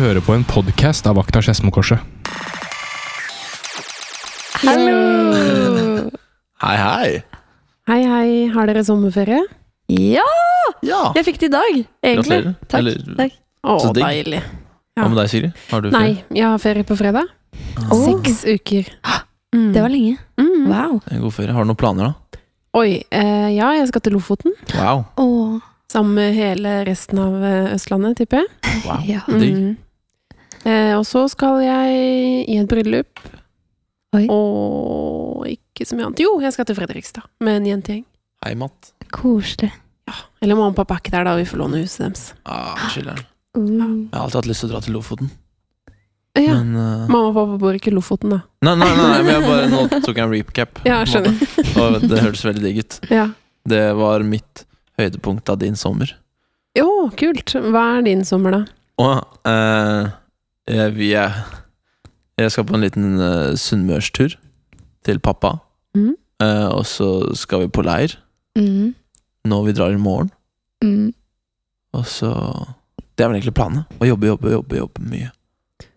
hører på en podkast av Akta Skedsmokorset. Hallo! Hei, hei. Hei, hei. Har dere sommerferie? Ja! Ja, Jeg fikk det i dag, egentlig. gratulerer. Takk. Eller, takk. Å, Så digg. deilig. Hva med deg, Sigrid? Har du ferie? Nei, jeg har ferie på fredag. Oh. Seks uker. Mm. Det var lenge. mm. Wow. En God ferie. Har du noen planer, da? Oi. Eh, ja, jeg skal til Lofoten. Wow. Oh. Sammen med hele resten av eh, Østlandet, tipper jeg. wow. Ja. Mm. Eh, og så skal jeg i et bryllup. Oi. Og ikke så mye annet. Jo, jeg skal til Fredrikstad med en jentegjeng. Hei, Matt. Koselig. Eller mamma og pappa er ikke der, da. Vi får låne huset deres. Ah, chiller'n. Mm. Jeg har alltid hatt lyst til å dra til Lofoten, Ja. men uh... Mamma og pappa bor ikke i Lofoten, da. Nei, nei, nei, nei, men jeg bare, nå tok jeg en recap. Ja, skjønner. Og det hørtes veldig digg ut. Ja. Det var mitt høydepunkt av din sommer. Jo, kult. Hva er din sommer, da? Og eh, jeg, vi er, jeg skal på en liten uh, sunnmørstur til pappa. Mm. Eh, og så skal vi på leir Mm. når vi drar i morgen. Mm. Og så Det er vel egentlig planen. Å jobbe, jobbe, jobbe, jobbe mye.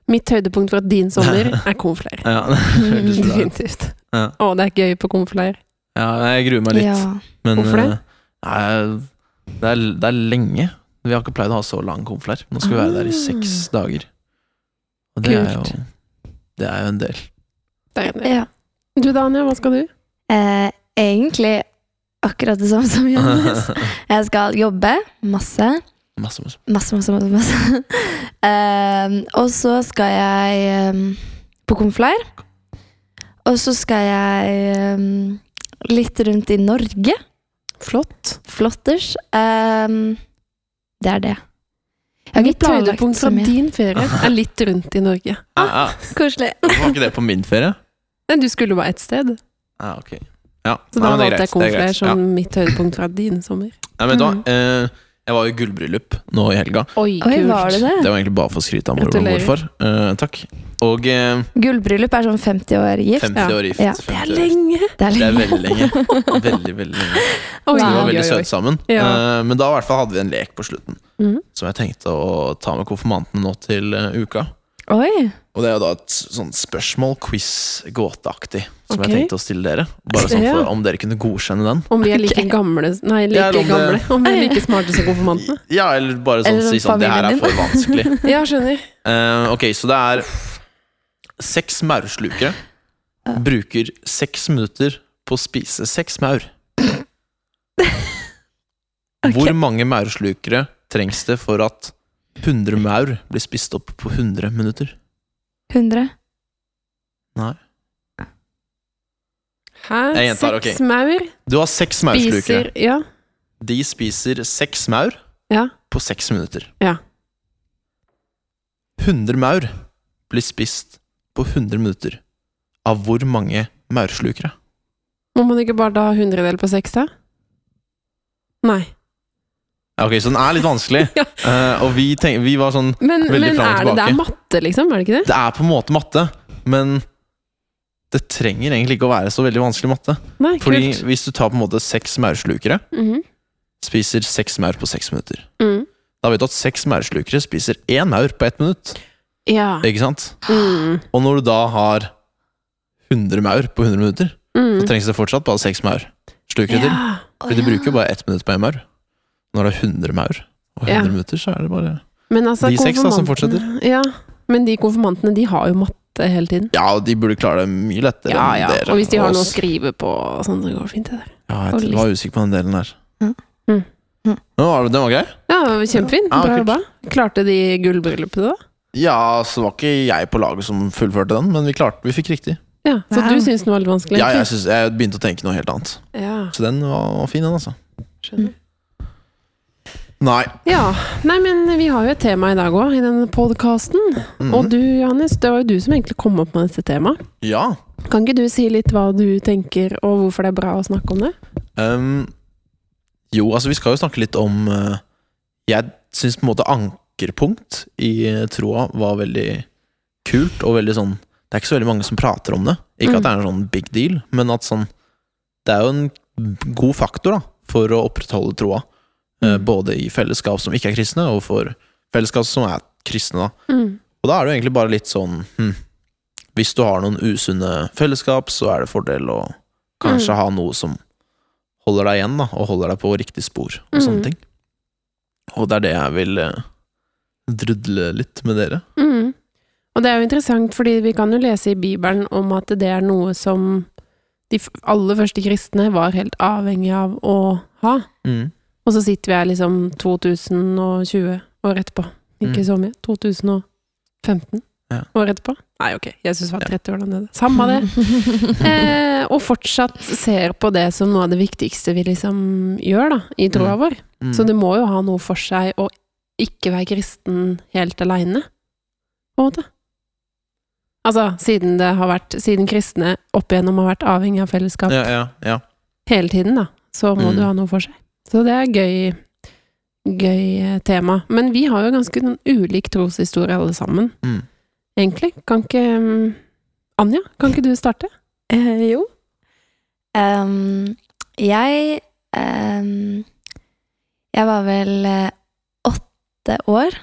Mitt høydepunkt fra din sommer er konfleir. Ja, ut. Definitivt. Ja. Å, det er gøy på konfleir. ja, jeg gruer meg litt. Ja. Men Hvorfor det? eh, nei, det, er, det er lenge. Vi har ikke pleid å ha så lang konfleir. Nå skal vi være der i seks dager. Og det er jo Det er jo en del. Det er det. ja. Du Dania, hva skal du? Eh, egentlig akkurat det samme som Johannes. Jeg skal jobbe masse. masse, masse. Masse, masse, masse. masse. Ehm, og så skal jeg um, på konfleir. Og så skal jeg um, litt rundt i Norge. Flott. Flotters. Um, det er det. Jeg har Mitt høydepunkt fra din ferie er litt rundt i Norge. Ah, ah, Koselig. var ikke det på min ferie? Men du skulle bare ett sted, Ah, ok. Ja, så da er valgte jeg greit. som Ja. mitt høydepunkt fra din sommer. Nei, men da... Mm. Eh, jeg var i gullbryllup nå i helga. Oi, Oi, var det det? Det var egentlig bare for å skryte av mor og morfar. Uh, takk. Og uh, Gullbryllup er sånn 50 år gift. 50 år gift. Ja. 50 Det er år lenge! Det er Det er veldig lenge. Veldig, veldig lenge. Oi, Så vi var veldig søte sammen. Ja. Uh, men da i hvert fall hadde vi en lek på slutten. mm. Som jeg tenkte å ta med konfirmantene nå til eh, uka. Oi. Og det er jo da et sånn spørsmål, quiz, gåteaktig, som okay. jeg tenkte å stille dere. Bare sånn for Om dere kunne godkjenne den. Om vi er like gamle Nei, like Ja, om det- gamle. Om vi er like smarte som konfirmantene. Ja, eller bare sånn Eller si sånn Det her er for vanskelig. Ja, skjønner. Uh, ok, så det er seks maurslukere. Bruker seks minutter på å spise seks maur. okay. Hvor mange maurslukere trengs det for at 100 maur blir spist opp på 100 minutter? 100. Nei. Hæ? Gjentar, Seks okay. maur Du har seks maurslukere. spiser Ja. De spiser seks maur Ja. på seks minutter. Ja. 100 maur blir spist på 100 minutter. Av hvor mange maurslukere? Må man ikke bare da ha hundredel på seks, da? Nei. Ja, Ok, så den er litt vanskelig. Ja. uh, og vi, tenk, vi var sånn Men, Veldig fram og er det, det er matte, liksom? Er det ikke det? Det er på en måte matte, men det trenger egentlig ikke å være så veldig vanskelig matte. Nei, Fordi kult. hvis du tar på en måte seks maurslukere, Mhm. spiser seks maur på seks minutter. Mm. Da vet du at seks maurslukere spiser én maur på ett minutt. Ja. Ikke sant? Mm. Og når du da har 100 maur på 100 minutter, Mm. så trengs det fortsatt bare seks maurslukere til. Ja. Fordi du bruker jo bare ett minutt på én maur. Når det er 100 maur og 100 Ja. minutter, så er det bare Men altså, De seks da, som fortsetter. Ja, men de konfirmantene, de har jo matte hele tiden. Ja, og de burde klare det mye lettere Ja, enn dere. Og hvis de har noe å skrive på, og sånn, så går det fint, det der. Ja, jeg jeg var usikker på den delen der. Mm. Mm. Mm. Men den var grei? Ja, kjempefint. Ja, Bra jobba. Klarte de gullbryllupet, da? Ja, så var ikke jeg på laget som fullførte den, men vi klarte, vi fikk riktig. Ja, Så Wow. du syns den var litt vanskelig? Ja, jeg, synes, jeg begynte å tenke noe helt annet. ja Så den var, var fin, den, altså. skjønner. Nei. Ja. Nei, men vi har jo et tema i dag òg, i denne podkasten. Mhm. Og du, Johannes, det var jo du som egentlig kom opp med dette temaet. Ja. Kan ikke du si litt hva du tenker, og hvorfor det er bra å snakke om det? Um, jo, altså, vi skal jo snakke litt om uh, Jeg syns på en måte ankerpunkt i eh, troa var veldig kult, og veldig sånn Det er ikke så veldig mange som prater om det. Ikke Mm. at det er en sånn big deal, men at sånn Det er jo en god faktor da for å opprettholde troa. Eh, Mm. Både i fellesskap som ikke er kristne, og for fellesskap som er kristne, da. Mm. Og da er det jo egentlig bare litt sånn hm, Hvis du har noen usunne fellesskap, så er det fordel å kanskje Mm. ha noe som holder deg igjen, da, og holder deg på riktig spor, og Mm. sånne ting. Og det er det jeg vil eh, drudle litt med dere. Mm. Og det er jo interessant, fordi vi kan jo lese i Bibelen om at det er noe som de aller første kristne var helt avhengig av å ha. Mm. Og så sitter vi her liksom 2020 år etterpå. Ikke Mm. så mye. 2015 Ja. år etterpå. Nei, ok, Jesus var 30 år da nede. Samme det. Eh, og fortsatt ser på det som noe av det viktigste vi liksom gjør da, i troa Mm. vår. Mm. Så det må jo ha noe for seg å ikke være kristen helt aleine, på en måte. Altså, siden det har vært Siden kristne opp igjennom har vært avhengig av fellesskap ja, ja, ja. hele tiden, da, så må Mm. det jo ha noe for seg. Så det er gøy Gøy eh, tema. Men vi har jo ganske noen ulik troshistorie alle sammen, Mm. egentlig. Kan ikke mm, Anja, kan ikke du starte? Eh, jo. Um, jeg um, Jeg var vel eh, åtte år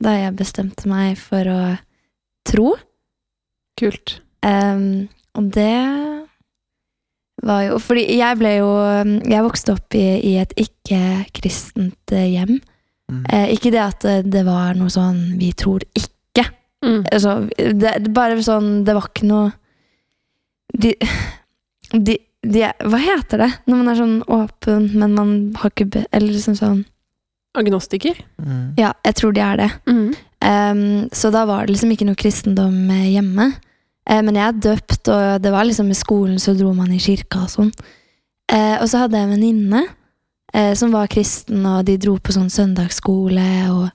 da jeg bestemte meg for å tro. Kult. Um, og det var jo Fordi jeg ble jo Jeg vokste opp i, i et ikke-kristent eh, hjem. Mm. Eh, ikke det at det, det var noe sånn Vi tror ikke. Mm. Altså, det, det bare sånn Det var ikke noe De, de, de Hva heter det når man er sånn åpen, men man har ikke be, Eller liksom sånn Agnostiker? Mm. Ja, jeg tror de er det. Mm. Ehm, så da var det liksom ikke noe kristendom eh, hjemme. Eh, men jeg er døpt, og det var liksom i skolen så dro man i kirka og sånn. Eh, og så hadde jeg en venninne eh, som var kristen, og de dro på sånn søndagsskole og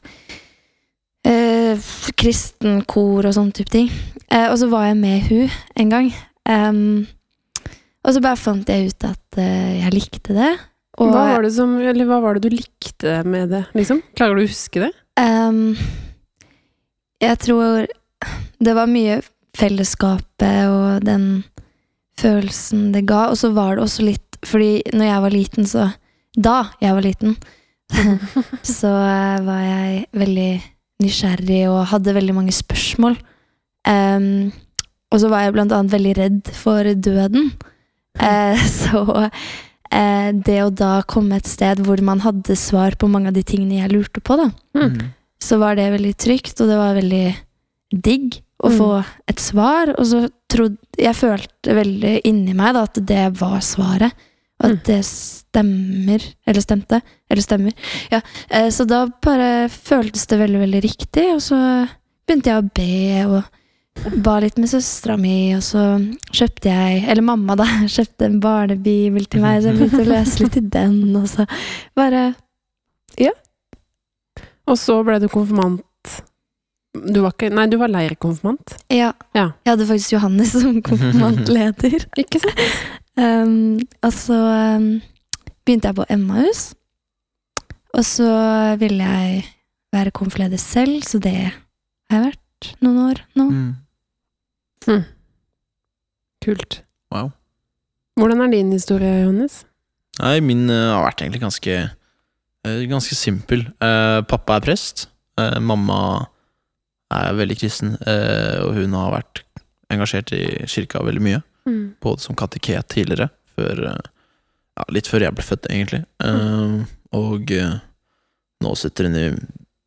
eh, kristen kor og sånn type ting. Eh, og så var jeg med hun en gang. Og så bare fant jeg ut at eh, jeg likte det. Og, Hva var det som Eller hva var det du likte med det, liksom? Klarer du å huske det? Um, jeg tror det var mye fellesskapet og den følelsen det ga. Og så var det også litt Fordi når jeg var liten, så Da jeg var liten, så eh, var jeg veldig nysgjerrig og hadde veldig mange spørsmål. Um, og så var jeg blant annet veldig redd for døden. Uh, så uh, det å da komme et sted hvor man hadde svar på mange av de tingene jeg lurte på, da, Mm. så var det veldig trygt, og det var veldig digg å Mm. få et svar. Og så trodde Jeg følte veldig inni meg da, at det var svaret. Og at Mm. det stemmer. Eller stemte. Eller stemmer. Ja, eh, så da bare føltes det veldig, veldig riktig, og så begynte jeg å be og ba litt med søstera mi, og så kjøpte jeg, eller mamma da, kjøpte en barnebibel til meg, så jeg begynte å lese litt i den, og så bare Og så ble du konfirmant Du var ikke Nei, du var leirkonfirmant. Ja. Ja. Jeg hadde faktisk Johannes som konfirmantleder. Ikke sant? Um, og så um, begynte jeg på Emmaus. Og så ville jeg være konfirmleder selv, så det har jeg vært noen år nå. Mm. Kult. Wow. Hvordan er din historie, Johannes? Nei, min uh, har vært egentlig ganske uh, Ganske simpel. Uh, pappa er prest. Eh, mamma er veldig kristen, eh, og hun har vært engasjert i kirka veldig mye. Mm. Både som kateket tidligere, før, eh, ja, litt før jeg ble født, egentlig. Mm. og eh, nå sitter hun i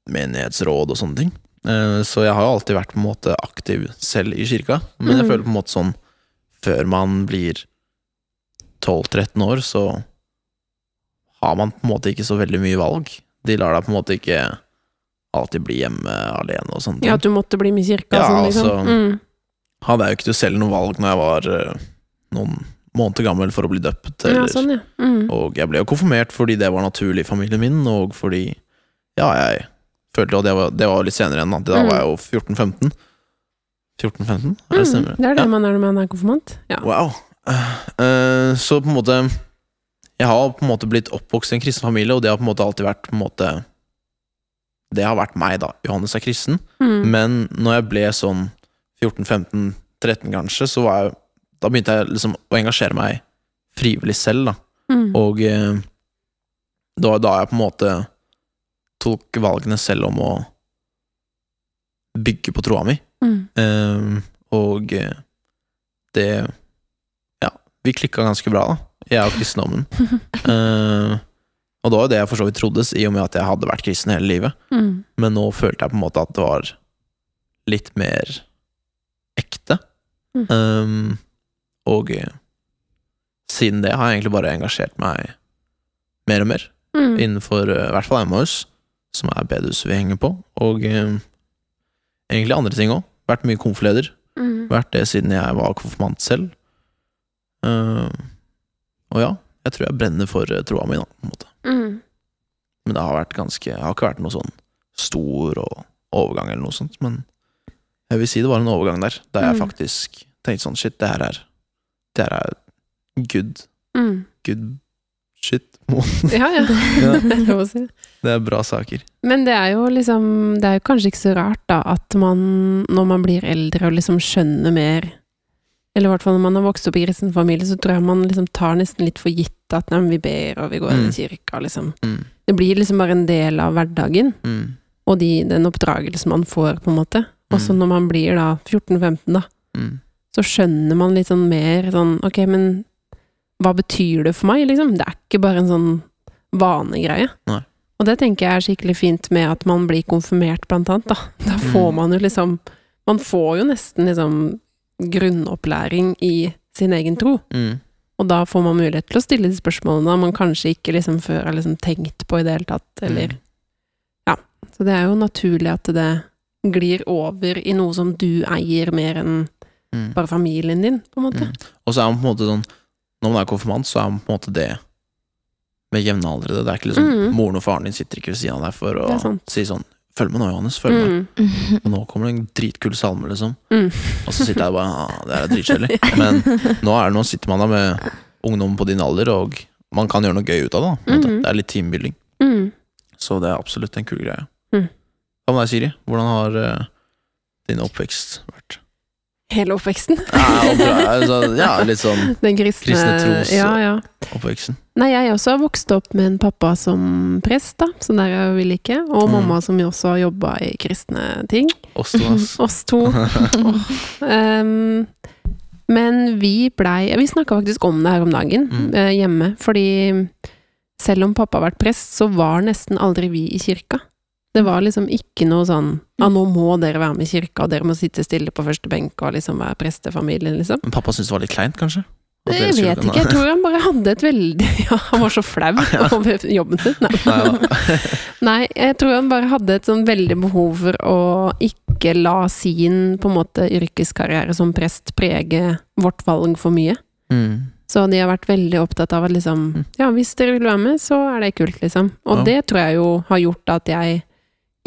menighetsråd og sånne ting. Så jeg har jo alltid vært på en måte aktiv selv i kirka, men jeg Mhm. føler på en måte sånn Før man blir 12-13 år, så har man på en måte ikke så veldig mye valg. De lar deg på en måte ikke alltid bli hjemme alene og sånne ting. Ja, at du måtte bli med i kirka? Ja, sånn, liksom. altså, mm. Hadde jeg jo ikke selv noe valg når jeg var eh, noen måneder gammel for å bli døpt. ja, sånn, ja. Mm. Og jeg ble jo konfirmert fordi det var naturlig i familien min, og fordi Ja, jeg følte at det var, det var litt senere enn annet. da Mm. var jeg jo 14-15. 14-15, er det Mm. Det er det Ja. man er når man er konfirmant. Ja. Wow. Uh, så på en måte Jeg har på en måte blitt oppvokst i en kristen familie, og det har på en måte alltid vært på en måte Det har vært meg, da. Johannes er kristen. Mm. Men når jeg ble sånn 14-15-13 kanskje, så var jeg Da begynte jeg liksom å engasjere meg frivillig selv, da. Mm. Og eh, det var da jeg på en måte tok valgene selv om å bygge på troa mi. Mm. Eh, og det Ja, vi klikka ganske bra, da. Jeg og kristendommen. Eh, og det var jo det jeg for så vidt troddes, i og med at jeg hadde vært kristen hele livet. Mm. Men nå følte jeg på en måte at det var litt mer ekte. Mm. Um, og siden det har jeg egentlig bare engasjert meg mer og mer Mm. innenfor eh, i hvert fall Emmaus, som er bedehuset vi henger på, og um, egentlig andre ting òg. Vært mye konfleder. Mm. Vært det siden jeg var konfirmant selv. Eh, og ja, jeg tror jeg brenner for eh, troa mi, da. Mm. Men det har vært ganske Det har ikke vært noe sånn stor og overgang eller noe sånt, men jeg vil si det var en overgang der, der jeg Mm. faktisk tenkte sånn shit, det her er Det her er good, Mm. good shit. Ja, ja. Ja. Det er lov å si. Det er bra saker. Men det er jo liksom Det er jo kanskje ikke så rart, da, at man når man blir eldre og liksom skjønner mer Eller i hvert fall når man har vokst opp i kristen familie, så tror jeg man liksom tar nesten litt for gitt at nei, vi ber og vi går mm. i kirka, liksom. Mm. Det blir liksom bare en del av hverdagen, Mm. og de, den oppdragelsen man får, på en måte. Og så Mm. når man blir da 14-15, da, Mm. så skjønner man litt sånn mer sånn Ok, men hva betyr det for meg, liksom? Det er ikke bare en sånn vanegreie. Nei. Og det tenker jeg er skikkelig fint med at man blir konfirmert, blant annet, da. Da får Mm. man jo liksom Man får jo nesten liksom grunnopplæring i sin egen tro. Mm. Og da får man mulighet til å stille de spørsmålene man kanskje ikke liksom før har liksom tenkt på i det hele tatt, eller Mm. Ja. Så det er jo naturlig at det glir over i noe som du eier mer enn Mm. bare familien din, på en måte. Mm. Og så er man på en måte sånn Når man er konfirmant, så er man på en måte det med jevnaldrende. Det er ikke liksom Mm. Moren og faren din sitter ikke ved siden av deg for å si sånn Følg med nå, Johannes. Følg med. Mm. Og nå kommer det en dritkul salme, liksom. Mm. Og så sitter jeg bare ah, Det er dritkjedelig. Men nå, er det, nå sitter man der med ungdom på din alder, og man kan gjøre noe gøy ut av det. da. Mhm. Det er litt teambuilding. Mm. Så det er absolutt en kul greie. Mm. Hva med deg, Siri? Hvordan har uh, din oppvekst vært? Hele oppveksten. Ja, ja litt sånn Den kristne, Kristne tros- Ja, ja. oppveksten. Nei, jeg også har vokst opp med en pappa som prest, da, så der er vi like. Og Mm. mamma som også har jobba i kristne ting. Oss to, ass. Oss to. um, men vi blei Vi snakka faktisk om det her om dagen Mm. eh, hjemme, fordi selv om pappa har vært prest, så var nesten aldri vi i kirka. Det var liksom ikke noe sånn Ja, nå må dere være med i kirka, og dere må sitte stille på første benk og liksom være prestefamilien, liksom. Men pappa syntes det var litt kleint, kanskje? Det Jeg vet ikke, jeg tror han bare hadde et veldig Ja, han var så flau over jobben sin. Nei. Nei. Nei, jeg tror han bare hadde et sånn veldig behov for å ikke la sin på en måte yrkeskarriere som prest prege vårt valg for mye. Mm. Så de har vært veldig opptatt av at liksom Ja, hvis dere vil være med, så er det kult, liksom. Og Ja. det tror jeg jo har gjort at jeg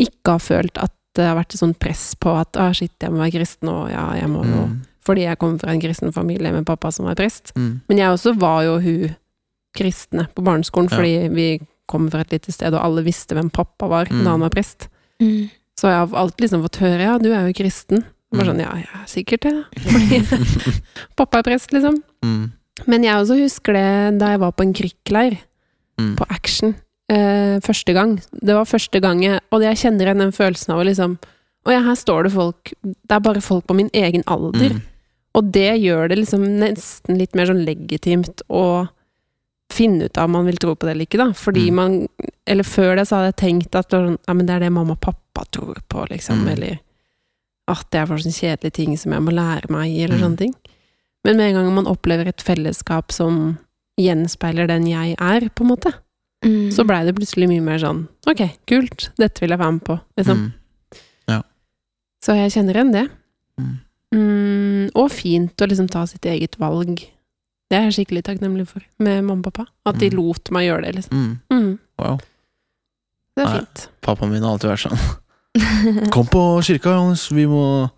ikke har følt at det har vært et sånt press på at ah, shit, jeg må være kristen, og ja, jeg må jo Mm. Fordi jeg kommer fra en kristen familie med pappa som er prest. Mm. Men jeg også var jo hun kristne på barneskolen, Ja. fordi vi kom fra et lite sted, og alle visste hvem pappa var Mm. da han var prest. Mm. Så jeg har alltid liksom fått høre ja, du er jo kristen. Og Bare Mm. sånn, ja, jeg er sikkert det. Fordi pappa er prest, liksom. Mm. Men jeg også husker det da jeg var på en krikkleir, Mm. på Action, eh, første gang. Det var første gang jeg Og jeg kjenner igjen den følelsen av å liksom Å ja, her står det folk Det er bare folk på min egen alder. Mm. Og det gjør det liksom nesten litt mer sånn legitimt å finne ut av om man vil tro på det eller ikke, da. Fordi Mm. man Eller før det så hadde jeg tenkt at sånn, ja, men det er det mamma og pappa tror på, liksom. Mm. Eller at det er for sånne kjedelige ting som jeg må lære meg, eller Mm. sånne ting. Men med en gang man opplever et fellesskap som gjenspeiler den jeg er, på en måte, Mm. så blei det plutselig mye mer sånn ok, kult, dette vil jeg være med på, liksom. Mm. Så jeg kjenner igjen det. Mm. Mm, og fint å liksom ta sitt eget valg. Det er jeg skikkelig takknemlig for med mamma og pappa. At de Mm. lot meg gjøre det, liksom. Mm. Mm, Wow. det er Nei. fint. Pappaen min har alltid vært sånn Kom på kirka, Johannes, vi må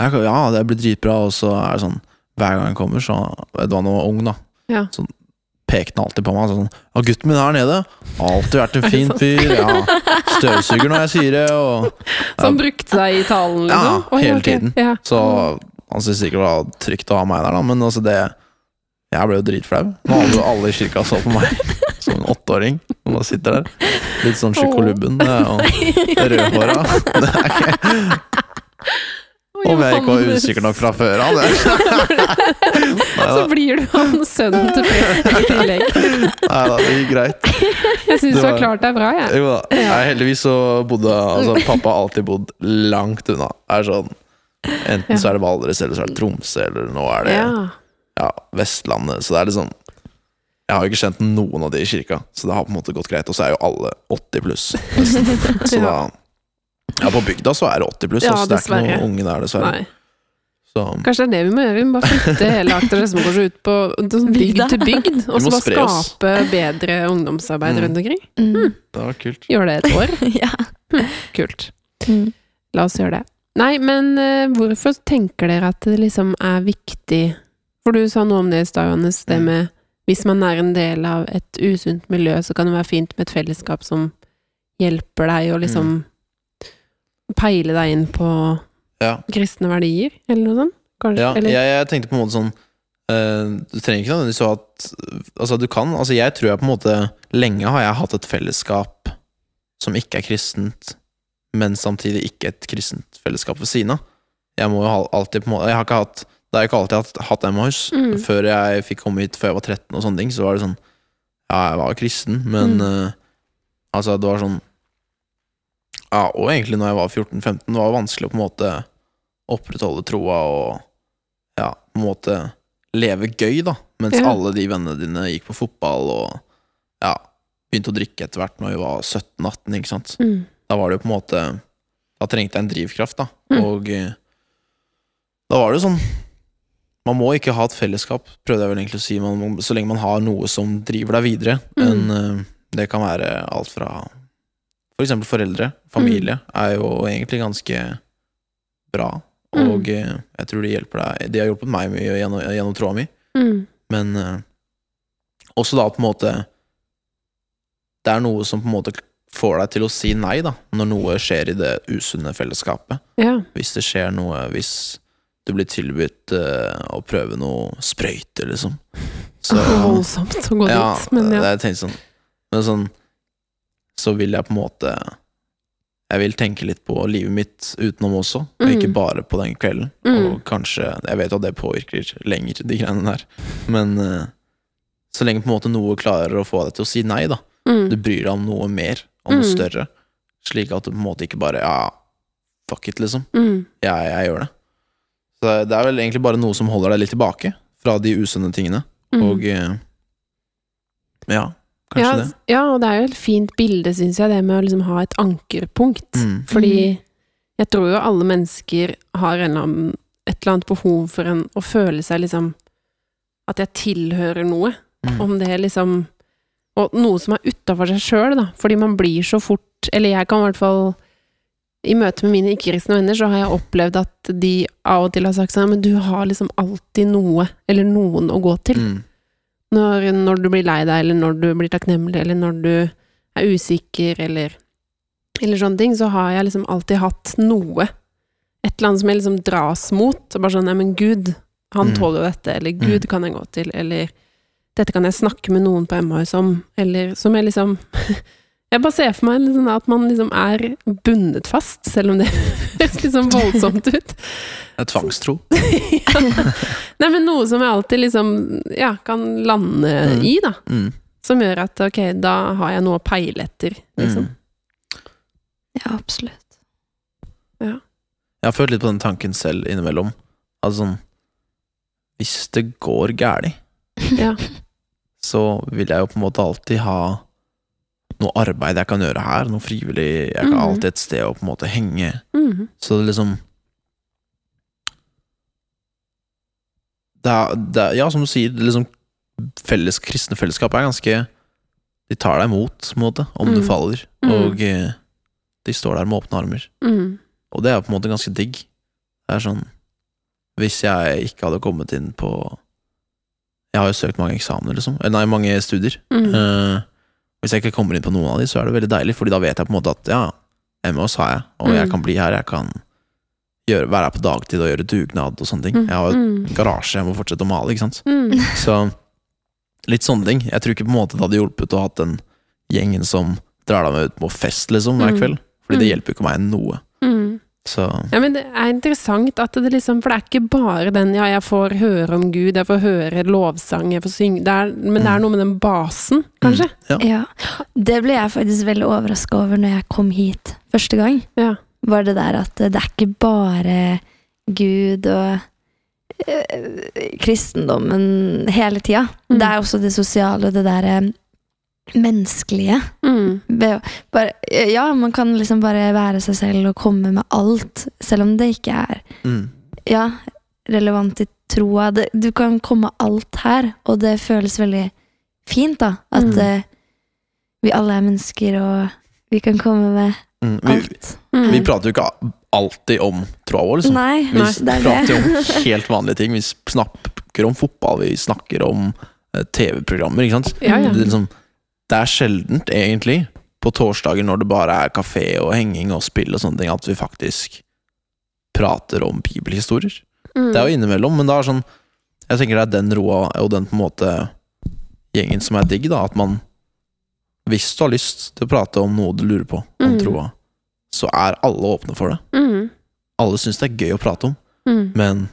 Ja, det blir dritbra, og så er det sånn Hver gang jeg kommer, så var da jeg var ung, da. Ja. Sånn pekte han alltid på meg sånn Ja, gutten min her nede, alltid vært en fin fyr. Ja, støvsuger når jeg sier det, og Så han brukte deg i talen, Ja, liksom? Oi, hele tiden. Ja. Så han syntes sikkert det var trygt å ha meg der, da, men altså det Jeg ble jo dritflau. Nå jo alle i kirka så på meg som en åtteåring. Og bare sitter der. Litt sånn sjukolubben og rødhåra. Det er ikke Om jeg ikke var usikker nok fra før av. Så blir du han sønnen til presten i tillegg. neida, det gikk greit. Jeg syns du har klart deg bra, jeg. Jo da. Nei, heldigvis så bodde altså, Pappa har alltid bodd langt unna. Er sånn Enten så er det Valdres, eller så er det Tromsø, eller nå er det Ja. Vestlandet. Så det er liksom Jeg har jo ikke kjent noen av de i kirka, så det har på en måte gått greit. Og så er jo alle 80 pluss. nesten. Så da Ja, på bygda så er det 80 pluss. Ja, altså, det er ikke noen unge der, dessverre. Nei. Så Kanskje det er det vi må gjøre. Vi må bare flytte hele Akta Skedsmokorset ut på bygd til bygd. Og så bare skape bedre ungdomsarbeid Mm. rundt omkring. Mm. det var kult. Gjør det et år. ja. Kult. Mm. La oss gjøre det. Nei, men uh, hvorfor tenker dere at det liksom er viktig For du sa noe om det i stad, Johannes. Det Mm. med hvis man er en del av et usunt miljø, så kan det være fint med et fellesskap som hjelper deg å liksom peile deg inn på Ja. kristne verdier, eller noe sånt? Kanskje? Ja, eller? jeg, jeg tenkte på en måte sånn uh, Du trenger ikke nødvendigvis å ha at Altså, du kan Altså, jeg tror jeg på en måte Lenge har jeg hatt et fellesskap som ikke er kristent, men samtidig ikke et kristent fellesskap ved siden av. Jeg må jo ha, alltid på en måte Jeg har ikke hatt Det har jeg ikke alltid hatt, hatt Emmaus. Mm. Før jeg fikk komme hit, før jeg var 13 og sånne ting, så var det sånn Ja, jeg var kristen, men Mm. uh, altså, det var sånn Ja, og egentlig når jeg var 14-15, det var vanskelig å på en måte opprettholde troa og ja, på en måte leve gøy, da. Mens Ja. alle de vennene dine gikk på fotball og ja, begynte å drikke etter hvert når vi var 17-18, ikke sant. Mm. Da var det jo på en måte Da trengte jeg en drivkraft, da. Mm. Og eh, da var det jo sånn Man må ikke ha et fellesskap, prøvde jeg vel egentlig å si, man, så lenge man har noe som driver deg videre. Mm. En, eh, det kan være alt fra for eksempel foreldre, familie, er jo egentlig ganske bra. Mm. Og mm. jeg tror de hjelper deg De har hjulpet meg mye gjennom, gjennom tråda mi. Mm. Men uh, også da på en måte Det er noe som på en måte får deg til å si nei, da, når noe skjer i det usunne fellesskapet. Ja. Hvis det skjer noe Hvis du blir tilbudt uh, å prøve noe sprøyte, liksom. Så Voldsomt å gå ja, dit, men ja. jeg tenkte sånn Men sånn Så vil jeg på en måte Jeg vil tenke litt på livet mitt utenom også, og Mm. ikke bare på den kvelden. Mm. Og kanskje Jeg vet jo at det påvirker lenger, de greiene der, men eh, så lenge på en måte noe klarer å få deg til å si nei, da. Mm. Du bryr deg om noe mer, om noe Mm. større. Slik at du på en måte ikke bare Ja, fuck it, liksom. Mm. Jeg, jeg gjør det. Så det er vel egentlig bare noe som holder deg litt tilbake fra de usunne tingene. Mm. Og eh, ja, kanskje ja, det. ja, og det er jo et fint bilde, syns jeg, det med å liksom ha et ankerpunkt. Mm. Fordi Mm. jeg tror jo alle mennesker har en eller annen, et eller annet behov for en, å føle seg liksom At jeg tilhører noe. Mm. Om det er liksom Og noe som er utafor seg sjøl, da. Fordi man blir så fort Eller jeg kan i hvert fall I møte med mine ikke-kristne venner, så har jeg opplevd at de av og til har sagt sånn Men du har liksom alltid noe, eller noen å gå til. Mm. Når, når du blir lei deg, eller når du blir takknemlig, eller når du er usikker, eller, eller sånne ting, så har jeg liksom alltid hatt noe. Et eller annet som jeg liksom dras mot. Og bare sånn Nei, men Gud, han Mm. tåler jo dette. Eller Gud kan jeg gå til. Eller dette kan jeg snakke med noen på MHS om. Eller som jeg liksom Jeg bare ser for meg liksom at man liksom er bundet fast, selv om det høres liksom voldsomt ut. Det er tvangstro. ja. Nei, men noe som jeg alltid liksom ja, kan lande Mm. i, da. Mm. Som gjør at ok, da har jeg noe å peile etter, liksom. Mm. ja, absolutt. Jeg har følt litt på den tanken selv innimellom. Altså sånn Hvis det går gæli, Ja. så vil jeg jo på en måte alltid ha noe arbeid jeg kan gjøre her, noe frivillig. Jeg kan Mhm. alltid et sted å på en måte henge. Mhm. Så det liksom det er, det er, Ja, som du sier, det er liksom felles, kristne fellesskap er ganske De tar deg imot, på en måte, om du Mm. faller. Mm. Og eh, de står der med åpne armer. Mhm. Og det er på en måte ganske digg. Det er sånn Hvis jeg ikke hadde kommet inn på Jeg har jo søkt mange eksamener, liksom. Nei, mange studier. Mm. Eh, hvis jeg ikke kommer inn på noen av de, så er det veldig deilig, Fordi da vet jeg på en måte at ja, MOS har jeg, og jeg Mm. kan bli her. Jeg kan gjøre, være her på dagtid og gjøre dugnad og sånne ting. Mhm. Jeg har jo Mhm. garasje, jeg må fortsette å male, ikke sant. Så litt sånne ting. Jeg tror ikke på en måte det hadde hjulpet å ha den gjengen som drar deg med ut på fest liksom hver Mm. kveld. Fordi det Mm. hjelper jo ikke meg noe. Så Ja, men det er interessant at det liksom For det er ikke bare den ja, jeg får høre om Gud, jeg får høre lovsang, jeg får synge det er, Men det er noe med den basen, kanskje? ja. Ja. Det ble jeg faktisk veldig overraska over når jeg kom hit første gang. Ja. Var det der at det er ikke bare Gud og øh, kristendommen hele tida. Mm. Det er også det sosiale, det derre menneskelige. Mm. Bare, ja, man kan liksom bare være seg selv og komme med alt, selv om det ikke er mm, ja, relevant i troa. Du kan komme med alt her, og det føles veldig fint, da. At Mm. uh, vi alle er mennesker, og vi kan komme med mm. Vi, alt. Mm. vi prater jo ikke alltid om troa vår, liksom. Nei, Vi det er prater det. om helt vanlige ting. Vi snakker om fotball, vi snakker om eh, TV-programmer, ikke sant. Ja, ja. Det, liksom, det er sjeldent, egentlig, på torsdager når det bare er kafé og henging og spill og sånne ting, at vi faktisk prater om bibelhistorier. Mm. Det er jo innimellom, men det er sånn Jeg tenker det er den roa og den på en måte gjengen som er digg, da. At man Hvis du har lyst til å prate om noe du lurer på om Mm. troa, så er alle åpne for det. Mm. Alle syns det er gøy å prate om, Mm. men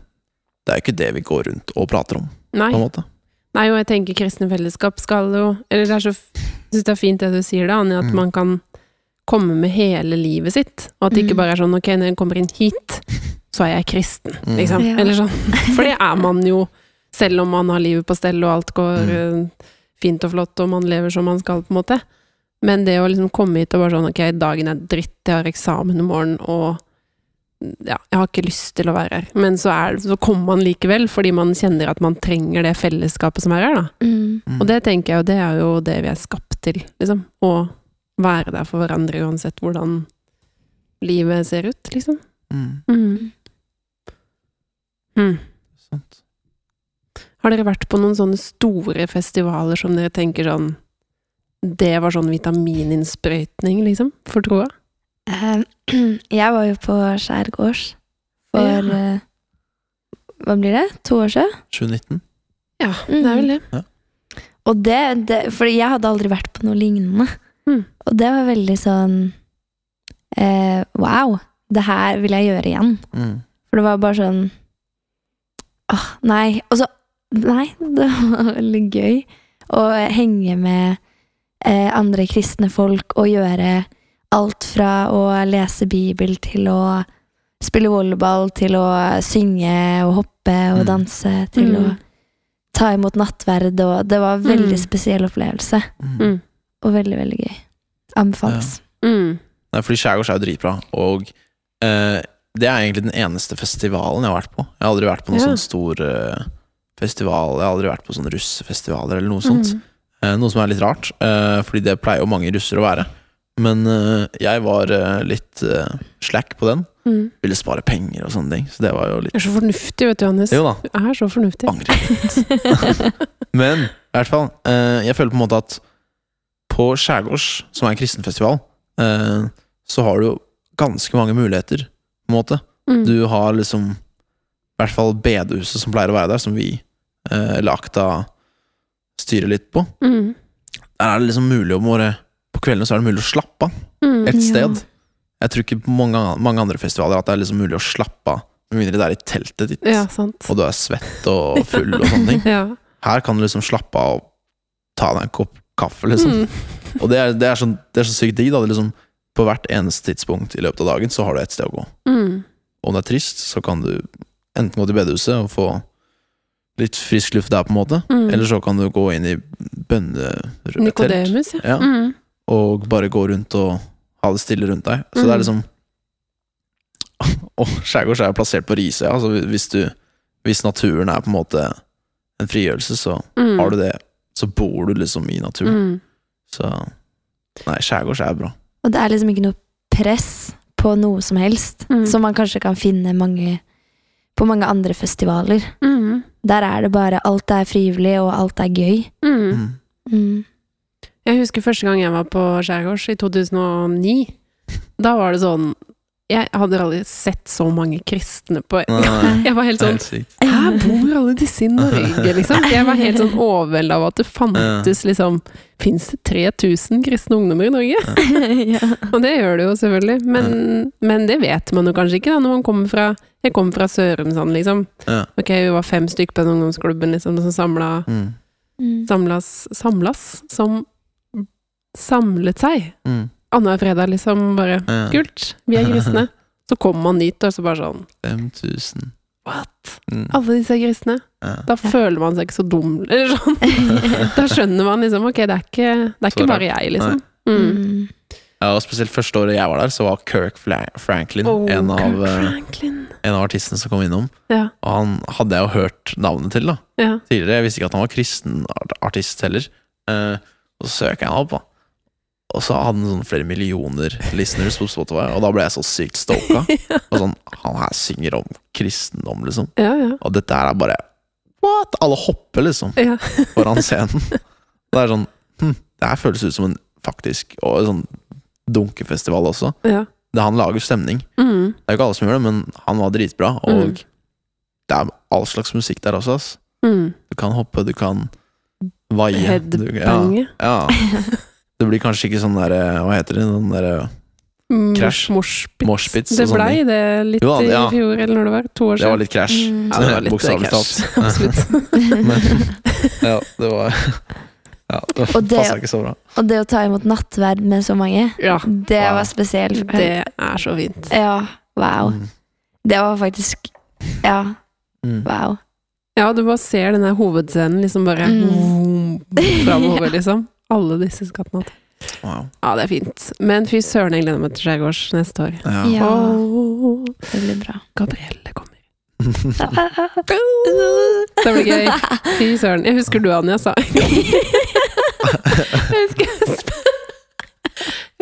det er jo ikke det vi går rundt og prater om, Nei. på en måte. Nei, og jeg tenker kristne fellesskap skal jo Eller det er så syns det er fint det du sier, da, Anja, at Mm. man kan komme med hele livet sitt. Og at det ikke Mm. bare er sånn ok, når jeg kommer inn hit, så er jeg kristen, Mm. liksom. Ja. Eller sånn. For det er man jo, selv om man har livet på stell og alt går Mm. eh, fint og flott, og man lever som man skal, på en måte. Men det å liksom komme hit og bare sånn ok, dagen er dritt, jeg har eksamen i morgen, og ja, jeg har ikke lyst til å være her. Men så, er, så kommer man likevel, fordi man kjenner at man trenger det fellesskapet som er her, da. Mm. Og det tenker jeg jo, det er jo det vi er skapt til, liksom. Å være der for hverandre uansett hvordan livet ser ut, liksom. Mm. Mm. Mm. Sant. Har dere vært på noen sånne store festivaler som dere tenker sånn Det var sånn vitamininnsprøytning, liksom, for troa? Eh, Jeg var jo på skjærgårds for Ja. eh, Hva blir det? To år siden? 2019? Ja, det er vel det. Og det, det For jeg hadde aldri vært på noe lignende. Mm. Og det var veldig sånn eh, Wow! Det her vil jeg gjøre igjen. Mm. For det var bare sånn Åh, nei. Og så Nei, det var veldig gøy å henge med eh, andre kristne folk og gjøre alt fra å lese Bibel til å spille volleyball, til å synge og hoppe og Mm. danse, til Mm. å ta imot nattverd, og det var en veldig Mm. spesiell opplevelse. Mm. Mm. Og veldig, veldig gøy. Anbefales. Mm. Nei, fordi Skjærgårds er jo dritbra, og eh, det er egentlig den eneste festivalen jeg har vært på. Jeg har aldri vært på noen Ja. sånn stor eh, festival, jeg har aldri vært på sånne russefestivaler eller noe sånt. Mm. Eh, noe som er litt rart, eh, fordi det pleier jo mange russer å være. Men eh, jeg var eh, litt eh, slack på den. Mm. Ville spare penger og sånne ting, så det var jo litt Du er så fornuftig, vet du, Johannes. Jo da, Du er så fornuftig. angrer litt. Men i hvert fall, jeg føler på en måte at på Skjærgårds, som er en kristenfestival, så har du jo ganske mange muligheter, på en måte. Mm. Du har liksom i hvert fall bedehuset som pleier å være der, som vi, eller Akta, styrer litt på. Mm. Der er det liksom mulig å bare kveldene så er det mulig å slappe av Mm. et Ja. sted. Jeg tror ikke på mange, mange andre festivaler at det er liksom mulig å slappe av, med mindre det er i teltet ditt, Ja, sant. og du er svett og full og sånne ting. Ja. Her kan du liksom slappe av og ta deg en kopp kaffe, liksom. Mm. Og det er, det, er så, det er så sykt digg, da. Det liksom, på hvert eneste tidspunkt i løpet av dagen så har du et sted å gå. Mm. Om det er trist, så kan du enten gå til bedehuset og få litt frisk luft der, på en måte. Mm. Eller så kan du gå inn i bønnerødtelt Nikodemus, ja. Ja. Mm. Og bare gå rundt og ha det stille rundt deg. Så Mm. det er liksom Og skjærgårds er jo plassert på Risøya, altså hvis du Hvis naturen er på en måte en frigjørelse, så Mm. har du det. Så bor du liksom i naturen. Mm. Så Nei, skjærgårds er bra. Og det er liksom ikke noe press på noe som helst, Mm. som man kanskje kan finne mange, på mange andre festivaler. Mm. Der er det bare alt er frivillig, og alt er gøy. Mm. Jeg husker første gang jeg var på Skjærgårds, i 2009. Da var det sånn Jeg hadde aldri sett så mange kristne på en gang. Jeg var helt sånn. Her bor alle disse i Norge, liksom. Jeg var helt sånn overveldet av at det fantes liksom Fins det 3000 kristne ungdommer i Norge? Og det gjør det jo selvfølgelig, men, men det vet man jo kanskje ikke da, når man kommer fra Jeg kommer fra Sørumsand, liksom. Ok, vi var fem stykker på den ungdomsklubben liksom, som samla, Mm. Mm. samlas, samlas Som samlet seg. Mm. Annenhver fredag, liksom. Bare Ja. kult, vi er kristne. Så kommer man dit, og så bare sånn 5000. What? Mm. Alle disse er kristne? Ja. Da føler man seg ikke så dum, eller sånn. Da skjønner man liksom ok, det er ikke, det er ikke bare jeg, liksom. Mm. Ja, og spesielt første året jeg var der, så var Kirk Franklin Oh, en, av, eh, Franklin. en av artistene som kom innom. Ja, Og han hadde jeg jo hørt navnet til da ja. tidligere. Jeg visste ikke at han var kristen artist heller. Uh, og så søker jeg han opp, da. Og så hadde han sånn flere millioner listeners på Spotify, og da ble jeg så sykt stoka. Og sånn, Han her synger om kristendom, liksom. ja, ja. Og dette her er bare What?! Alle hopper, liksom, ja. foran scenen. Det er sånn hm, Det her føles ut som en faktisk Og en sånn dunkefestival også. ja. Det Han lager stemning. Mm. Det er jo ikke alle som gjør det, men han var dritbra. Og Mm. det er all slags musikk der også, ass. Mm. Du kan hoppe, du kan vaie. du- Headbange. Ja, ja. Det blir kanskje ikke sånn derre Hva heter det? Sånn derre. Crash. Moshpits. Det blei det litt Jo, ja. i fjor, eller når det var? To år Det var litt crash. Mm. Ja, det var litt Bokstavelig talt. Absolutt. Men ja, det var Ja, det Og det- ikke så bra. Og det å ta imot nattverd med så mange, Ja, det Wow. var spesielt. det er så fint. Ja, wow. Mm. Det var faktisk Ja, Mm. wow. Ja, du bare ser den der hovedscenen liksom bare Mm. framover, liksom. Alle disse skattene. Wow. Ja, det er fint. Men fy søren, jeg gleder meg til skjærgårds neste år. Ja. Ja, Oh. det blir bra. Gabrielle kommer. Det blir gøy. Fy søren. Jeg husker du, Anja, sa Jeg husker jeg, sp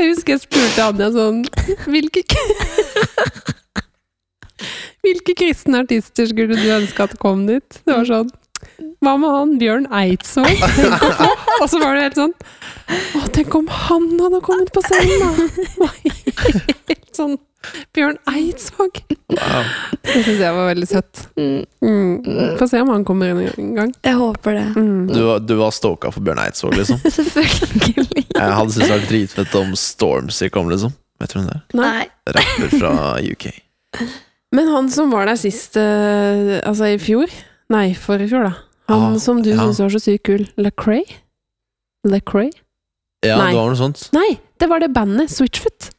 jeg husker jeg spurte Anja sånn Hvilke Hvilke kristne artister skulle du ønske at kom dit? Det var sånn Hva med han Bjørn Eidsvåg? Og så var det helt sånn Å, tenk om han hadde kommet på scenen, da! Helt sånn Bjørn Eidsvåg. Wow. Det syns jeg var veldig søtt. Mm, Mm. Få se om han kommer inn en gang. Jeg håper det. Mm. Du, du var stalka for Bjørn Eidsvåg, liksom? Selvfølgelig. Jeg hadde syntes det var dritfett om Stormzy kom, liksom. Vet du hvem det er? Nei. Rapper fra UK. Men han som var der sist, eh, altså i fjor Nei, for i fjor, da. Han Ah, som du ja. syntes var så sykt kul. Lecrae? Lecrae? Ja, Nei. det var noe sånt. Nei, det var det bandet. Switchfoot.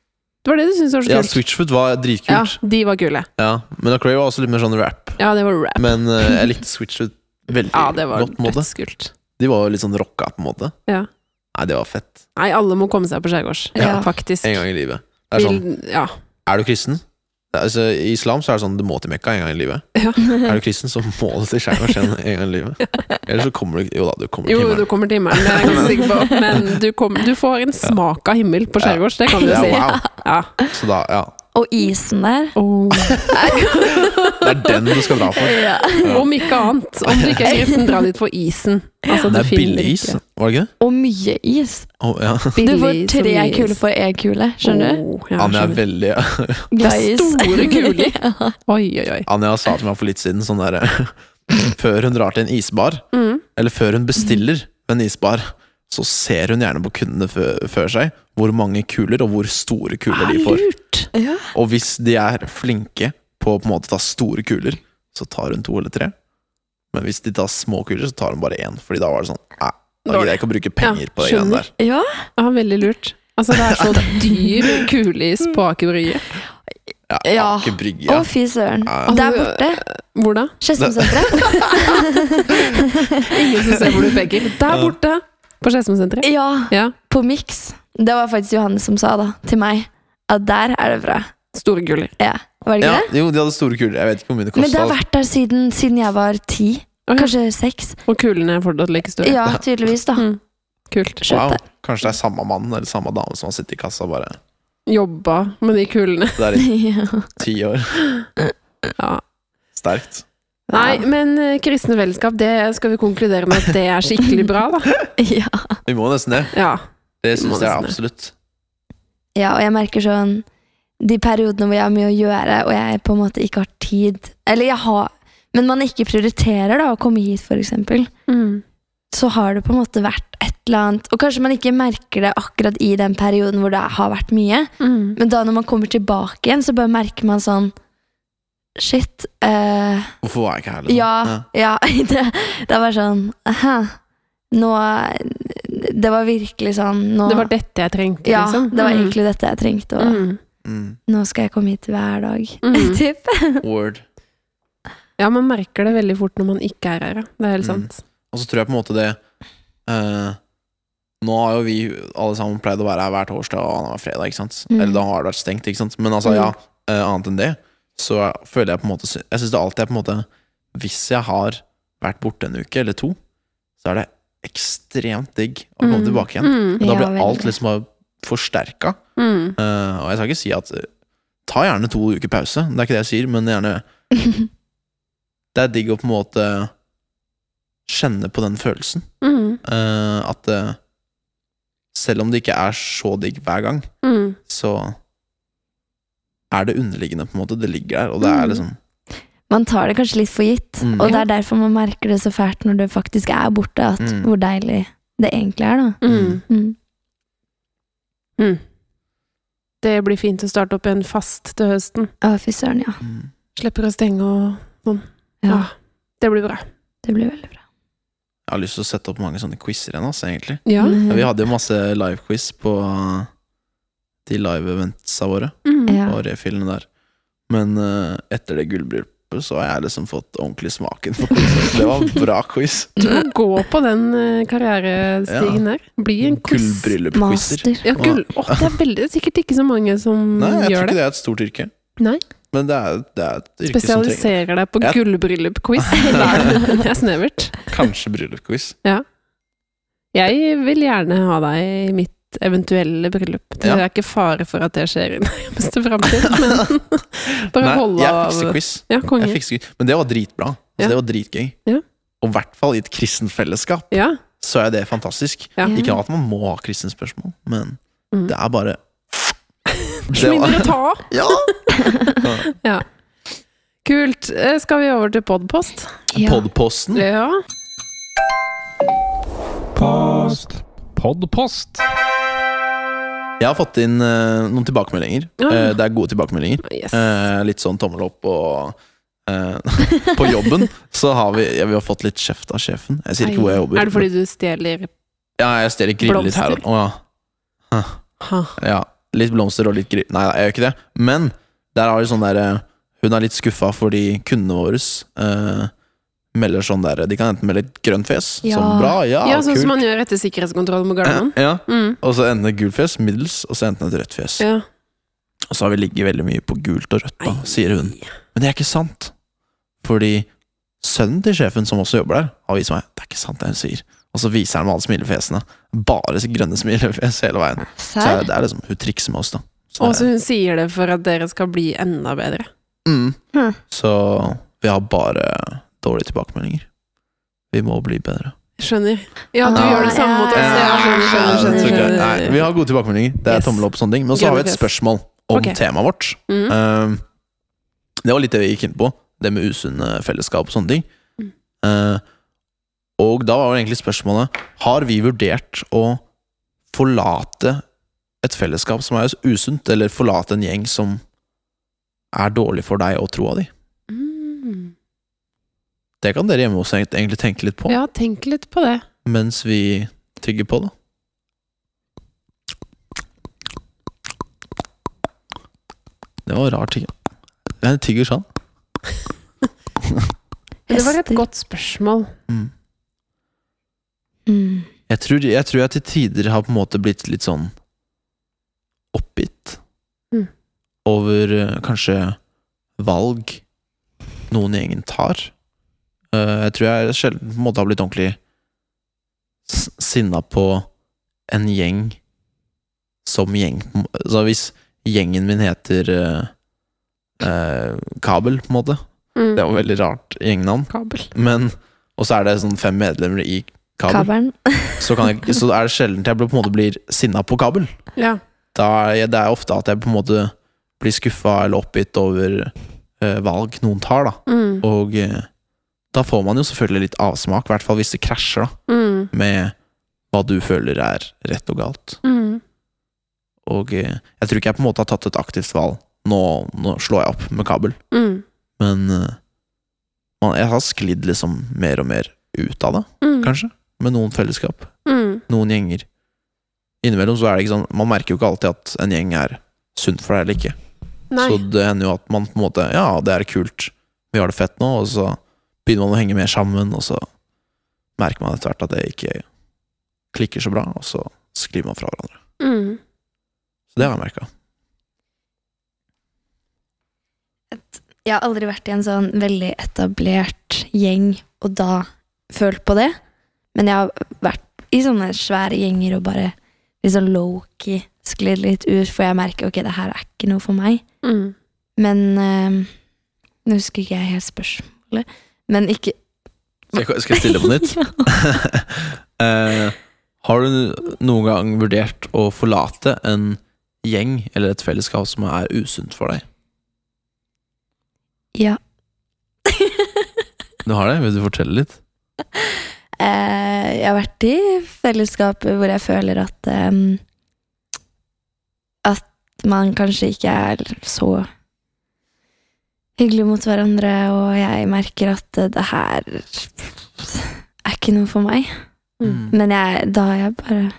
Det var det du syntes var så Ja, kult. Switchfoot var Ja, dritkult. de var kule. Ja, Men Lecrae var også litt mer sånn rap. Ja, det var rap. Men eh, jeg likte Switchfoot veldig Ja, det var godt. på en måte. dødskult. De var jo litt sånn rocka, på en måte. Ja. Nei, det var fett. Nei, alle må komme seg på skjærgårds. Ja. Faktisk. En gang i livet. Det er sånn, Vil- ja. er du kristen? Altså, I islam så er det sånn du må til Mekka en gang i livet. Ja. Er du kristen, så må du til skjærgårds en en gang i livet. Ellers så kommer du Jo da, du kommer til himmelen. Jo, du kommer til himmelen, det er jeg ganske sikker på. Men du, kom, du får en smak av himmel på skjærgårds, det kan du Ja, si. wow. Ja. Så da, ja. Og isen der. Oh. Det er den du skal dra for. Ja. Om ikke annet. Om du ikke er kristen, dra dit for isen. Altså, Det er billig is, var det ikke det? Og mye is. Oh, ja. Du får tre kuler for én kule, skjønner du? Oh, ja, Anja er veldig Glad i is. store kuler. Oi, oi, oi. Anja sa til meg for litt siden sånn derre Før hun drar til en isbar, Mm. eller før hun bestiller en isbar, så ser hun gjerne på kundene før seg hvor mange kuler og hvor store kuler de får. Lurt. ja. Og hvis de er flinke på å på en måte ta store kuler, så tar hun to eller tre. Men hvis de tar små kuler, så tar hun bare én. Fordi da var det sånn da gidder jeg ikke å bruke penger Ja, på det greiene der. Ja. Ja, veldig lurt. Altså, det er så dyr kuleis på Aker Brygge. Ja, Ja. Aker Brygge. Å, fy søren. Ja. Der borte. Hvor da? Skedsmosenteret. Ingen som ser hvor du peker. Der borte! På Skedsmosenteret. Ja, Ja. på Mix. Det var faktisk Johannes som sa da, til meg, at der er det bra. Store kuler. Ja, Var det ikke Ja, det? jo, de hadde store kuler. Jeg vet ikke hvor mye det Men det har vært der siden, siden jeg var ti. Okay. Kanskje seks. Og kulene er fortsatt like store. Ja, tydeligvis, da. Mm. Kult. Skjønt Wow. Kanskje det er samme mann eller samme dame som har sittet i kassa og bare Jobba med de kulene. der i ti år. Ja. Sterkt. Nei, men eh, kristne fellesskap, det skal vi konkludere med at det er skikkelig bra, da. ja. Vi må nesten det. Ja. Det syns jeg absolutt. ja, og jeg merker sånn de periodene hvor jeg har mye å gjøre, og jeg på en måte ikke har tid Eller jeg har Men man ikke prioriterer da å komme hit, for eksempel. Mm. Så har det på en måte vært et eller annet Og kanskje man ikke merker det akkurat i den perioden hvor det har vært mye, Mm. men da når man kommer tilbake igjen, så bare merker man sånn Shit. Uh, Hvorfor var jeg ikke her? liksom? ja, ja. Det, det var sånn Aha. Nå Det var virkelig sånn nå, Det var dette jeg trengte, Ja, liksom. det var Mm. egentlig dette jeg trengte, og mm. Mm. nå skal jeg komme hit hver dag. Mm. typ. Word. Ja, man merker det veldig fort når man ikke er her, ja. Det er helt Mm. sant. Og så tror jeg på en måte det uh, Nå har jo vi alle sammen pleid å være her hver torsdag og annenhver fredag, ikke sant? Mm. Eller da har det vært stengt, ikke sant? Men altså, Mm. ja, uh, annet enn det, så føler jeg på en måte Jeg syns det alltid er på en måte Hvis jeg har vært borte en uke eller to, så er det ekstremt digg å komme Mm. tilbake igjen. Mm. Og da Ja, blir alt liksom forsterka. Mm. Uh, og jeg skal ikke si at eh, Ta gjerne to uker pause, det er ikke det jeg sier, men gjerne Det er digg å på en måte kjenne på den følelsen. Mm. Uh, at uh, selv om det ikke er så digg hver gang, Mm. så er det underliggende, på en måte. Det ligger der, og det er Mm. liksom Man tar det kanskje litt for gitt, Mm. og det er derfor man merker det så fælt når det faktisk er borte, at Mm. hvor deilig det egentlig er, da. Mm. Mm. Mm. Det blir fint å starte opp igjen fast til høsten. Å, fy søren, ja. mm. Slipper å stenge og sånn. ja. Ja. Det blir bra. Det blir veldig bra. Jeg har lyst til å sette opp mange sånne quizer igjen, altså, egentlig. Ja. Mm. Ja, vi hadde jo masse live-quiz på de live-eventsa våre, Mm. Ja. og refillene der. Men uh, etter det gullbryllupet så har jeg liksom fått ordentlig smaken på quiz. Det var bra quiz. Du må gå på den karrierestigen ja. der. Bli en quiz. Gullbryllup-quizer. Ja, gull. Oh, det er veldig, sikkert ikke så mange som Nei, jeg tror ikke det. det er et stort yrke. Nei. Men det er, det er et yrke som trenger Spesialiserer deg på Ja. gullbryllup-quiz. Det er snevert. Kanskje bryllupsquiz. Jeg vil gjerne ha deg i mitt eventuelle bryllup. Det Ja. er ikke fare for at det skjer i nærmeste framtid, men bare Nei, holde jeg av fikser quiz. Ja. Jeg fikser, quiz. men det var dritbra. Altså, Ja. Det var dritgøy. Ja. Og i hvert fall i et kristent fellesskap Ja. så er det fantastisk. Ja. Ikke at man må ha kristne spørsmål, men Mm. det er bare Det er mindre å ta av! Ja! Ja. Kult. Eh, Skal vi over til podpost? Ja. Podposten. Ja. Post. Podpost. Jeg har fått inn uh, noen tilbakemeldinger. Eh, det er gode tilbakemeldinger. Yes. Uh, litt sånn tommel opp og På jobben så har vi ja, Vi har fått litt kjeft av sjefen. Jeg sier ikke hvor jeg jobber. Er det fordi du stjeler Ja, jeg stjeler griller her og oh, ja. huh. ja. Litt blomster og litt grill... Nei, jeg gjør ikke det. Men der har vi sånn derre Hun er litt skuffa fordi kundene våre melder sånn der De kan enten melde et grønt fjes, Ja. sånn bra, ja, Ja, sånn kult. som man gjør etter sikkerhetskontroll med Gardermoen. ja, Mm. og så enten et gult fjes, middels, og så enten et rødt fjes. Ja. Og så har vi ligget veldig mye på gult og rødt, da, sier hun. Men det er ikke sant. Fordi sønnen til sjefen, som også jobber der, har vist meg det er ikke sant det hun sier. Og så viser han meg alle smilefjesene. Bare grønne smilefjes hele veien. Så er det er liksom, hun trikser med oss, da. Og så hun sier det for at dere skal bli enda bedre. mm. Hm. så vi har bare dårlige tilbakemeldinger. Vi må bli bedre. Skjønner. Ja, du Ah, gjør det samme mot oss. ja. Ja, skjønner, skjønner, skjønner, skjønner. Nei, vi har gode tilbakemeldinger. Det er Yes. tommel opp og sånne ting. Men så har vi et spørsmål om okay. temaet vårt. Mm. Uh, det var litt det vi gikk inn på, det med usunne fellesskap og sånne ting. Mm. Eh, og da var egentlig spørsmålet Har vi vurdert å forlate et fellesskap som er usunt, eller forlate en gjeng som er dårlig for deg og troa di? Det kan dere hjemme hos egentlig tenke litt på, Ja, tenk litt på det. mens vi tygger på det. Det var rar ting. Jeg tygger sånn. Det var et godt spørsmål. Mm. Mm. Jeg tror, jeg tror jeg til tider har på en måte blitt litt sånn oppgitt Mm. over eh, kanskje valg noen i gjengen tar. Eh, jeg tror jeg sjelden på en måte har blitt ordentlig sinna på en gjeng som gjeng. Så hvis gjengen min heter eh, eh, Kabel, på en måte Mm. Det var veldig rart gjengnavn. Kabel. Men Og så er det sånn fem medlemmer i Kabel. Så, kan jeg, så er det sjelden jeg på en måte blir sinna på kabel. Ja. Jeg, det er ofte at jeg på en måte blir skuffa eller oppgitt over eh, valg noen tar, da. Mm. Og eh, da får man jo selvfølgelig litt avsmak, i hvert fall hvis det krasjer da, Mm. med hva du føler er rett og galt. Mm. Og eh, jeg tror ikke jeg på en måte har tatt et aktivt valg. Nå, nå slår jeg opp med kabel. Mm. Men eh, man, jeg har sklidd liksom mer og mer ut av det, Mm. kanskje. Med noen fellesskap. Mm. Noen gjenger. Innimellom så er det ikke sånn Man merker jo ikke alltid at en gjeng er sunt for deg eller ikke. Nei. Så det hender jo at man på en måte Ja, det er kult, vi har det fett nå, og så begynner man å henge mer sammen, og så merker man etter hvert at det ikke klikker så bra, og så skriver man fra hverandre. Mm. Så det har jeg merka. Jeg har aldri vært i en sånn veldig etablert gjeng og da følt på det. Men jeg har vært i sånne svære gjenger og bare litt sånn low-key sklidd litt ut, for jeg merker ok, det her er ikke noe for meg. Mm. Men øh, Nå husker ikke jeg helt spørsmålet. Men ikke Skal, jeg- skal jeg stille på nytt? uh, har du noen gang vurdert å forlate en gjeng eller et fellesskap som er usunt for deg? Ja. Du har det? Vil du fortelle litt? Uh, jeg har vært i fellesskaper hvor jeg føler at um, At man kanskje ikke er så hyggelig mot hverandre, og jeg merker at eh, det her er ikke noe for meg. Mm. Men jeg, da har jeg bare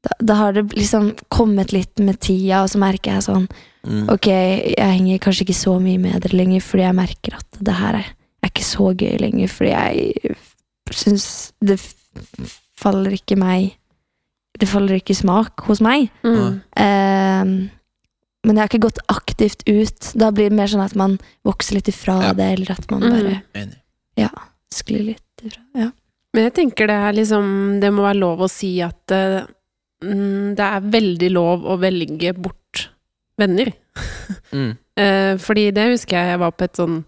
da, da har det liksom kommet litt med tida, og så merker jeg sånn Mm. Ok, jeg henger kanskje ikke så mye med dere lenger, fordi jeg merker at det her er, er ikke så gøy lenger, fordi jeg syns det faller ikke meg Det faller ikke smak hos meg. Mm. Ehm, men jeg har ikke gått aktivt ut. Da blir det mer sånn at man vokser litt ifra Ja. det, eller at man Mm. bare Enig. sklir litt ifra. Ja. Men jeg tenker det er liksom Det må være lov å si at mm, det er veldig lov å velge bort venner. Mm. uh, fordi det husker jeg jeg var på et sånn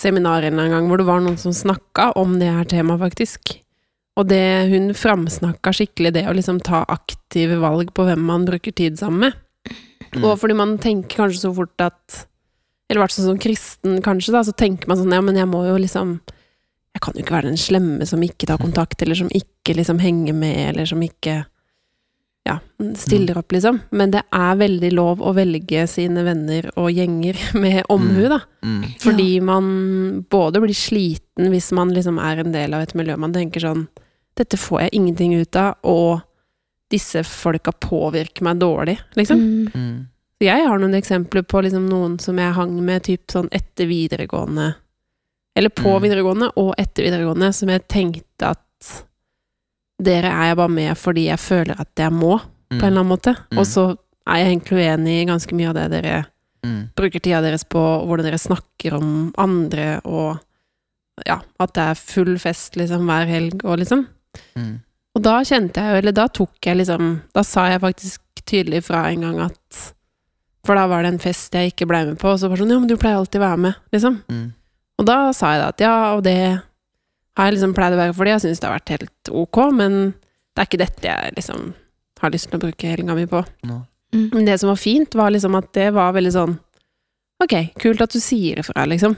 seminar en gang hvor det var noen som snakka om det her temaet, faktisk. Og det hun framsnakka skikkelig det å liksom ta aktive valg på hvem man bruker tid sammen med. Mm. Og fordi man tenker kanskje så fort at Eller i hvert fall som kristen, kanskje, da, så tenker man sånn Ja, men jeg må jo liksom Jeg kan jo ikke være den slemme som ikke tar kontakt, eller som ikke liksom henger med, eller som ikke Ja, stiller opp, liksom. Men det er veldig lov å velge sine venner og gjenger med omhu, da. Mm. Fordi man både blir sliten hvis man liksom er en del av et miljø man tenker sånn Dette får jeg ingenting ut av, og disse folka påvirker meg dårlig, liksom. Mm. Mm. Jeg har noen eksempler på liksom noen som jeg hang med typ sånn etter videregående Eller på Mm. videregående og etter videregående, som jeg tenkte at dere er jeg bare med fordi jeg føler at jeg må, på en eller annen måte. Mm. Og så er jeg egentlig uenig i ganske mye av det dere Mm. bruker tida deres på, hvordan dere snakker om andre, og ja, at det er full fest liksom hver helg og liksom. Mm. Og da kjente jeg jo, eller da tok jeg liksom Da sa jeg faktisk tydelig fra en gang at For da var det en fest jeg ikke blei med på, og så var det sånn Ja, men du pleier alltid å være med, liksom. Mm. Og da sa jeg da at ja, og det har jeg liksom pleid å være fordi jeg syns det har vært helt ok, men det er ikke dette jeg liksom har lyst til å bruke helga mi på. No. Mm. Men det som var fint, var liksom at det var veldig sånn Ok, kult at du sier ifra, liksom.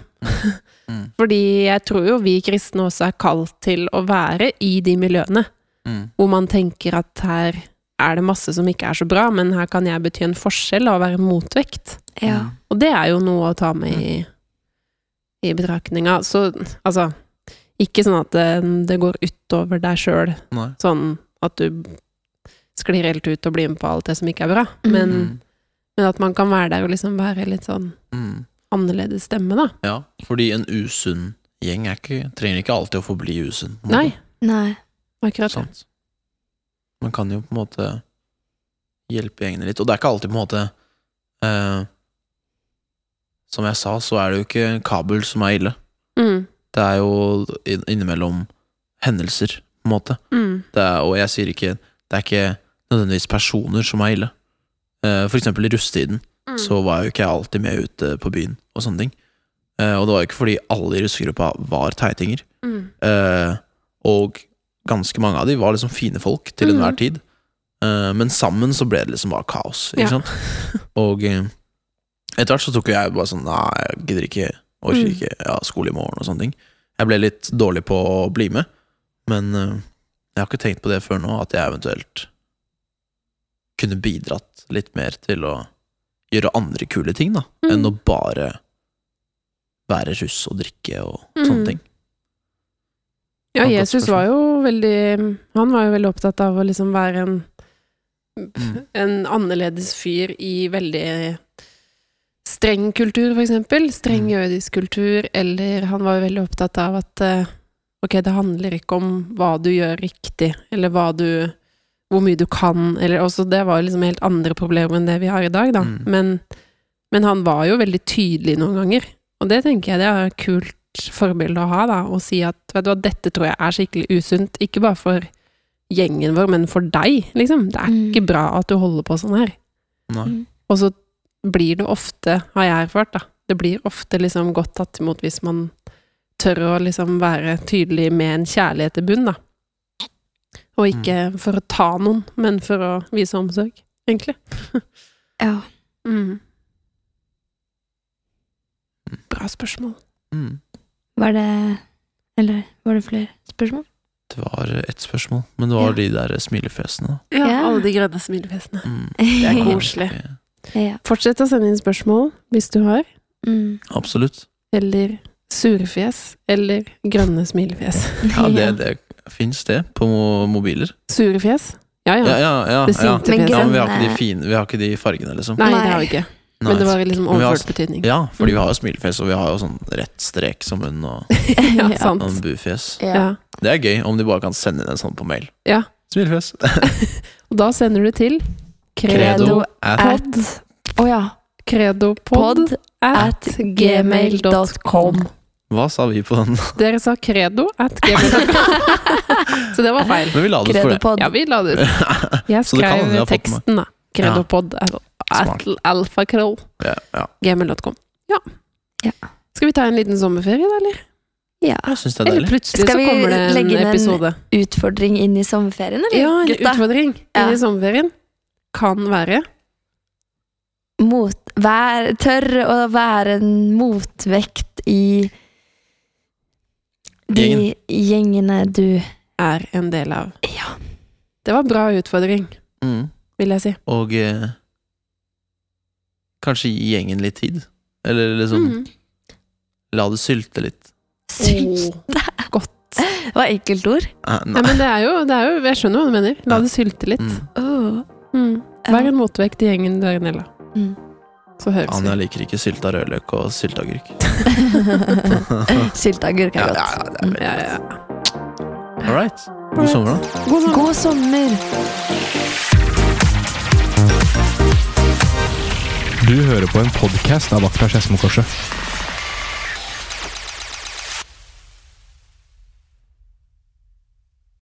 Mm. Fordi jeg tror jo vi kristne også er kalt til å være i de miljøene Mm. hvor man tenker at her er det masse som ikke er så bra, men her kan jeg bety en forskjell og være motvekt. Ja. Og det er jo noe å ta med i, i betraktninga. Så altså Ikke sånn at det, det går utover deg sjøl, sånn at du sklir helt ut og blir med på alt det som ikke er bra, men, Mm. men at man kan være der og liksom være litt sånn Mm. annerledes stemme, da. Ja, fordi en usunn gjeng er ikke, trenger ikke alltid å forbli usunn. Nei. Nei. Akkurat. Sant. Man kan jo på en måte hjelpe gjengene litt, og det er ikke alltid på en måte eh, Som jeg sa, så er det jo ikke kabel som er ille. Mm, Det er jo innimellom hendelser, på en måte. mm, Det er, og jeg sier ikke Det er ikke nødvendigvis personer som er ille. Eh, for eksempel i russetiden mm. så var jo ikke jeg alltid med ute på byen og sånne ting. Eh, og det var jo ikke fordi alle i russegruppa var teitinger. mm, Eh, og ganske mange av de var liksom fine folk til enhver tid. Uh, men sammen så ble det liksom bare kaos, ikke Ja. sant? Og eh, Etter hvert så tok jeg bare sånn Nei, jeg gidder ikke, orker Mm. ikke, jeg har skole i morgen og sånne ting. Jeg ble litt dårlig på å bli med, men uh, jeg har ikke tenkt på det før nå, at jeg eventuelt kunne bidratt litt mer til å gjøre andre kule ting, da, Mm. enn å bare være russ og drikke og Mm. sånne ting. Ja, Jesus var jo veldig Han var jo veldig opptatt av å liksom være en Mm. En annerledes fyr i veldig streng kultur, for eksempel. Streng Mm. jødisk kultur. Eller han var jo veldig opptatt av at eh, ok, det handler ikke om hva du gjør riktig, eller hva du Hvor mye du kan, eller også Det var liksom helt andre problemer enn det vi har i dag, da. Mm. Men, men han var jo veldig tydelig noen ganger. Og det tenker jeg det er kult forbilde å ha, da. og si at vet du hva, dette tror jeg er skikkelig usunt. Ikke bare for gjengen vår, men for deg, liksom. Det er Mm. ikke bra at du holder på sånn her. Nei. Og så blir det ofte, har jeg erfart, da, det blir ofte liksom godt tatt imot hvis man tør å liksom være tydelig med en kjærlighet i bunn, da. Og ikke for å ta noen, men for å vise omsorg, egentlig. Ja. Mm. Bra spørsmål. Mm. Var det Eller var det flere spørsmål? Det var ett spørsmål, men det var Ja. de der smilefjesene. Ja, Ja. alle de grønne smilefjesene. Mm. Det er koselig. Ja. Fortsett å sende inn spørsmål hvis du har. Mm. Absolutt. Eller surefjes. Eller grønne smilefjes. Ja, det, det fins det på mobiler. Surefjes? Ja, ja. Ja, ja, ja. Ja. Men ja men vi har ikke de fine Vi har ikke de fargene, liksom. Nei. det har vi ikke. Nei. Men det var liksom har- overført betydning. Ja, fordi vi har jo smilefjes, og vi har jo sånn rett strek som munn og ja, Ja. sant. bufjes. Ja. Ja. Det er gøy om de bare kan sende inn en sånn på mail. Ja. Smilefjes. Og da sender du til Credo credo, at Å oh, ja. credopod Pod at gmail.com. Hva sa vi på den? Dere sa credo at gmail.com. Så det var feil. Men vi la det ut for det. Ja, vi la det ut. Jeg skrev teksten, da. Credopod at Smart. Alfakrøll Ja, ja. gmail.com. Ja. Ja. Skal vi ta en liten sommerferie, da, eller? ja. Jeg synes det er Eller deilig. plutselig Skal så vi kommer det legge inn en en- episode. Utfordring inn i sommerferien, eller? Ja, en gutta? utfordring Ja. inn i sommerferien kan være Mot, vær, tør å være en motvekt i de Gjengen. gjengene du er en del av. Ja. Det var bra utfordring, Mm. vil jeg si. Og eh, kanskje gi gjengen litt tid. Eller liksom Mm. la det sylte litt. Sylte Oh, godt. Det var enkelt ord. Eh, Nei, men det er, jo, det er jo Jeg skjønner hva du mener. La Ja. det sylte litt. Mm. Åh. Mm. Vær en motvekt i gjengen, dere, Nella. Mm. Så høres Anja vi. liker ikke sylta rødløk og sylteagurk. Sylteagurk er godt. ja, ja, det er veldig Ja, ja. All right. God sommer, da. God sommer. God sommer! Du hører på en podkast av Vakta Skedsmokorset.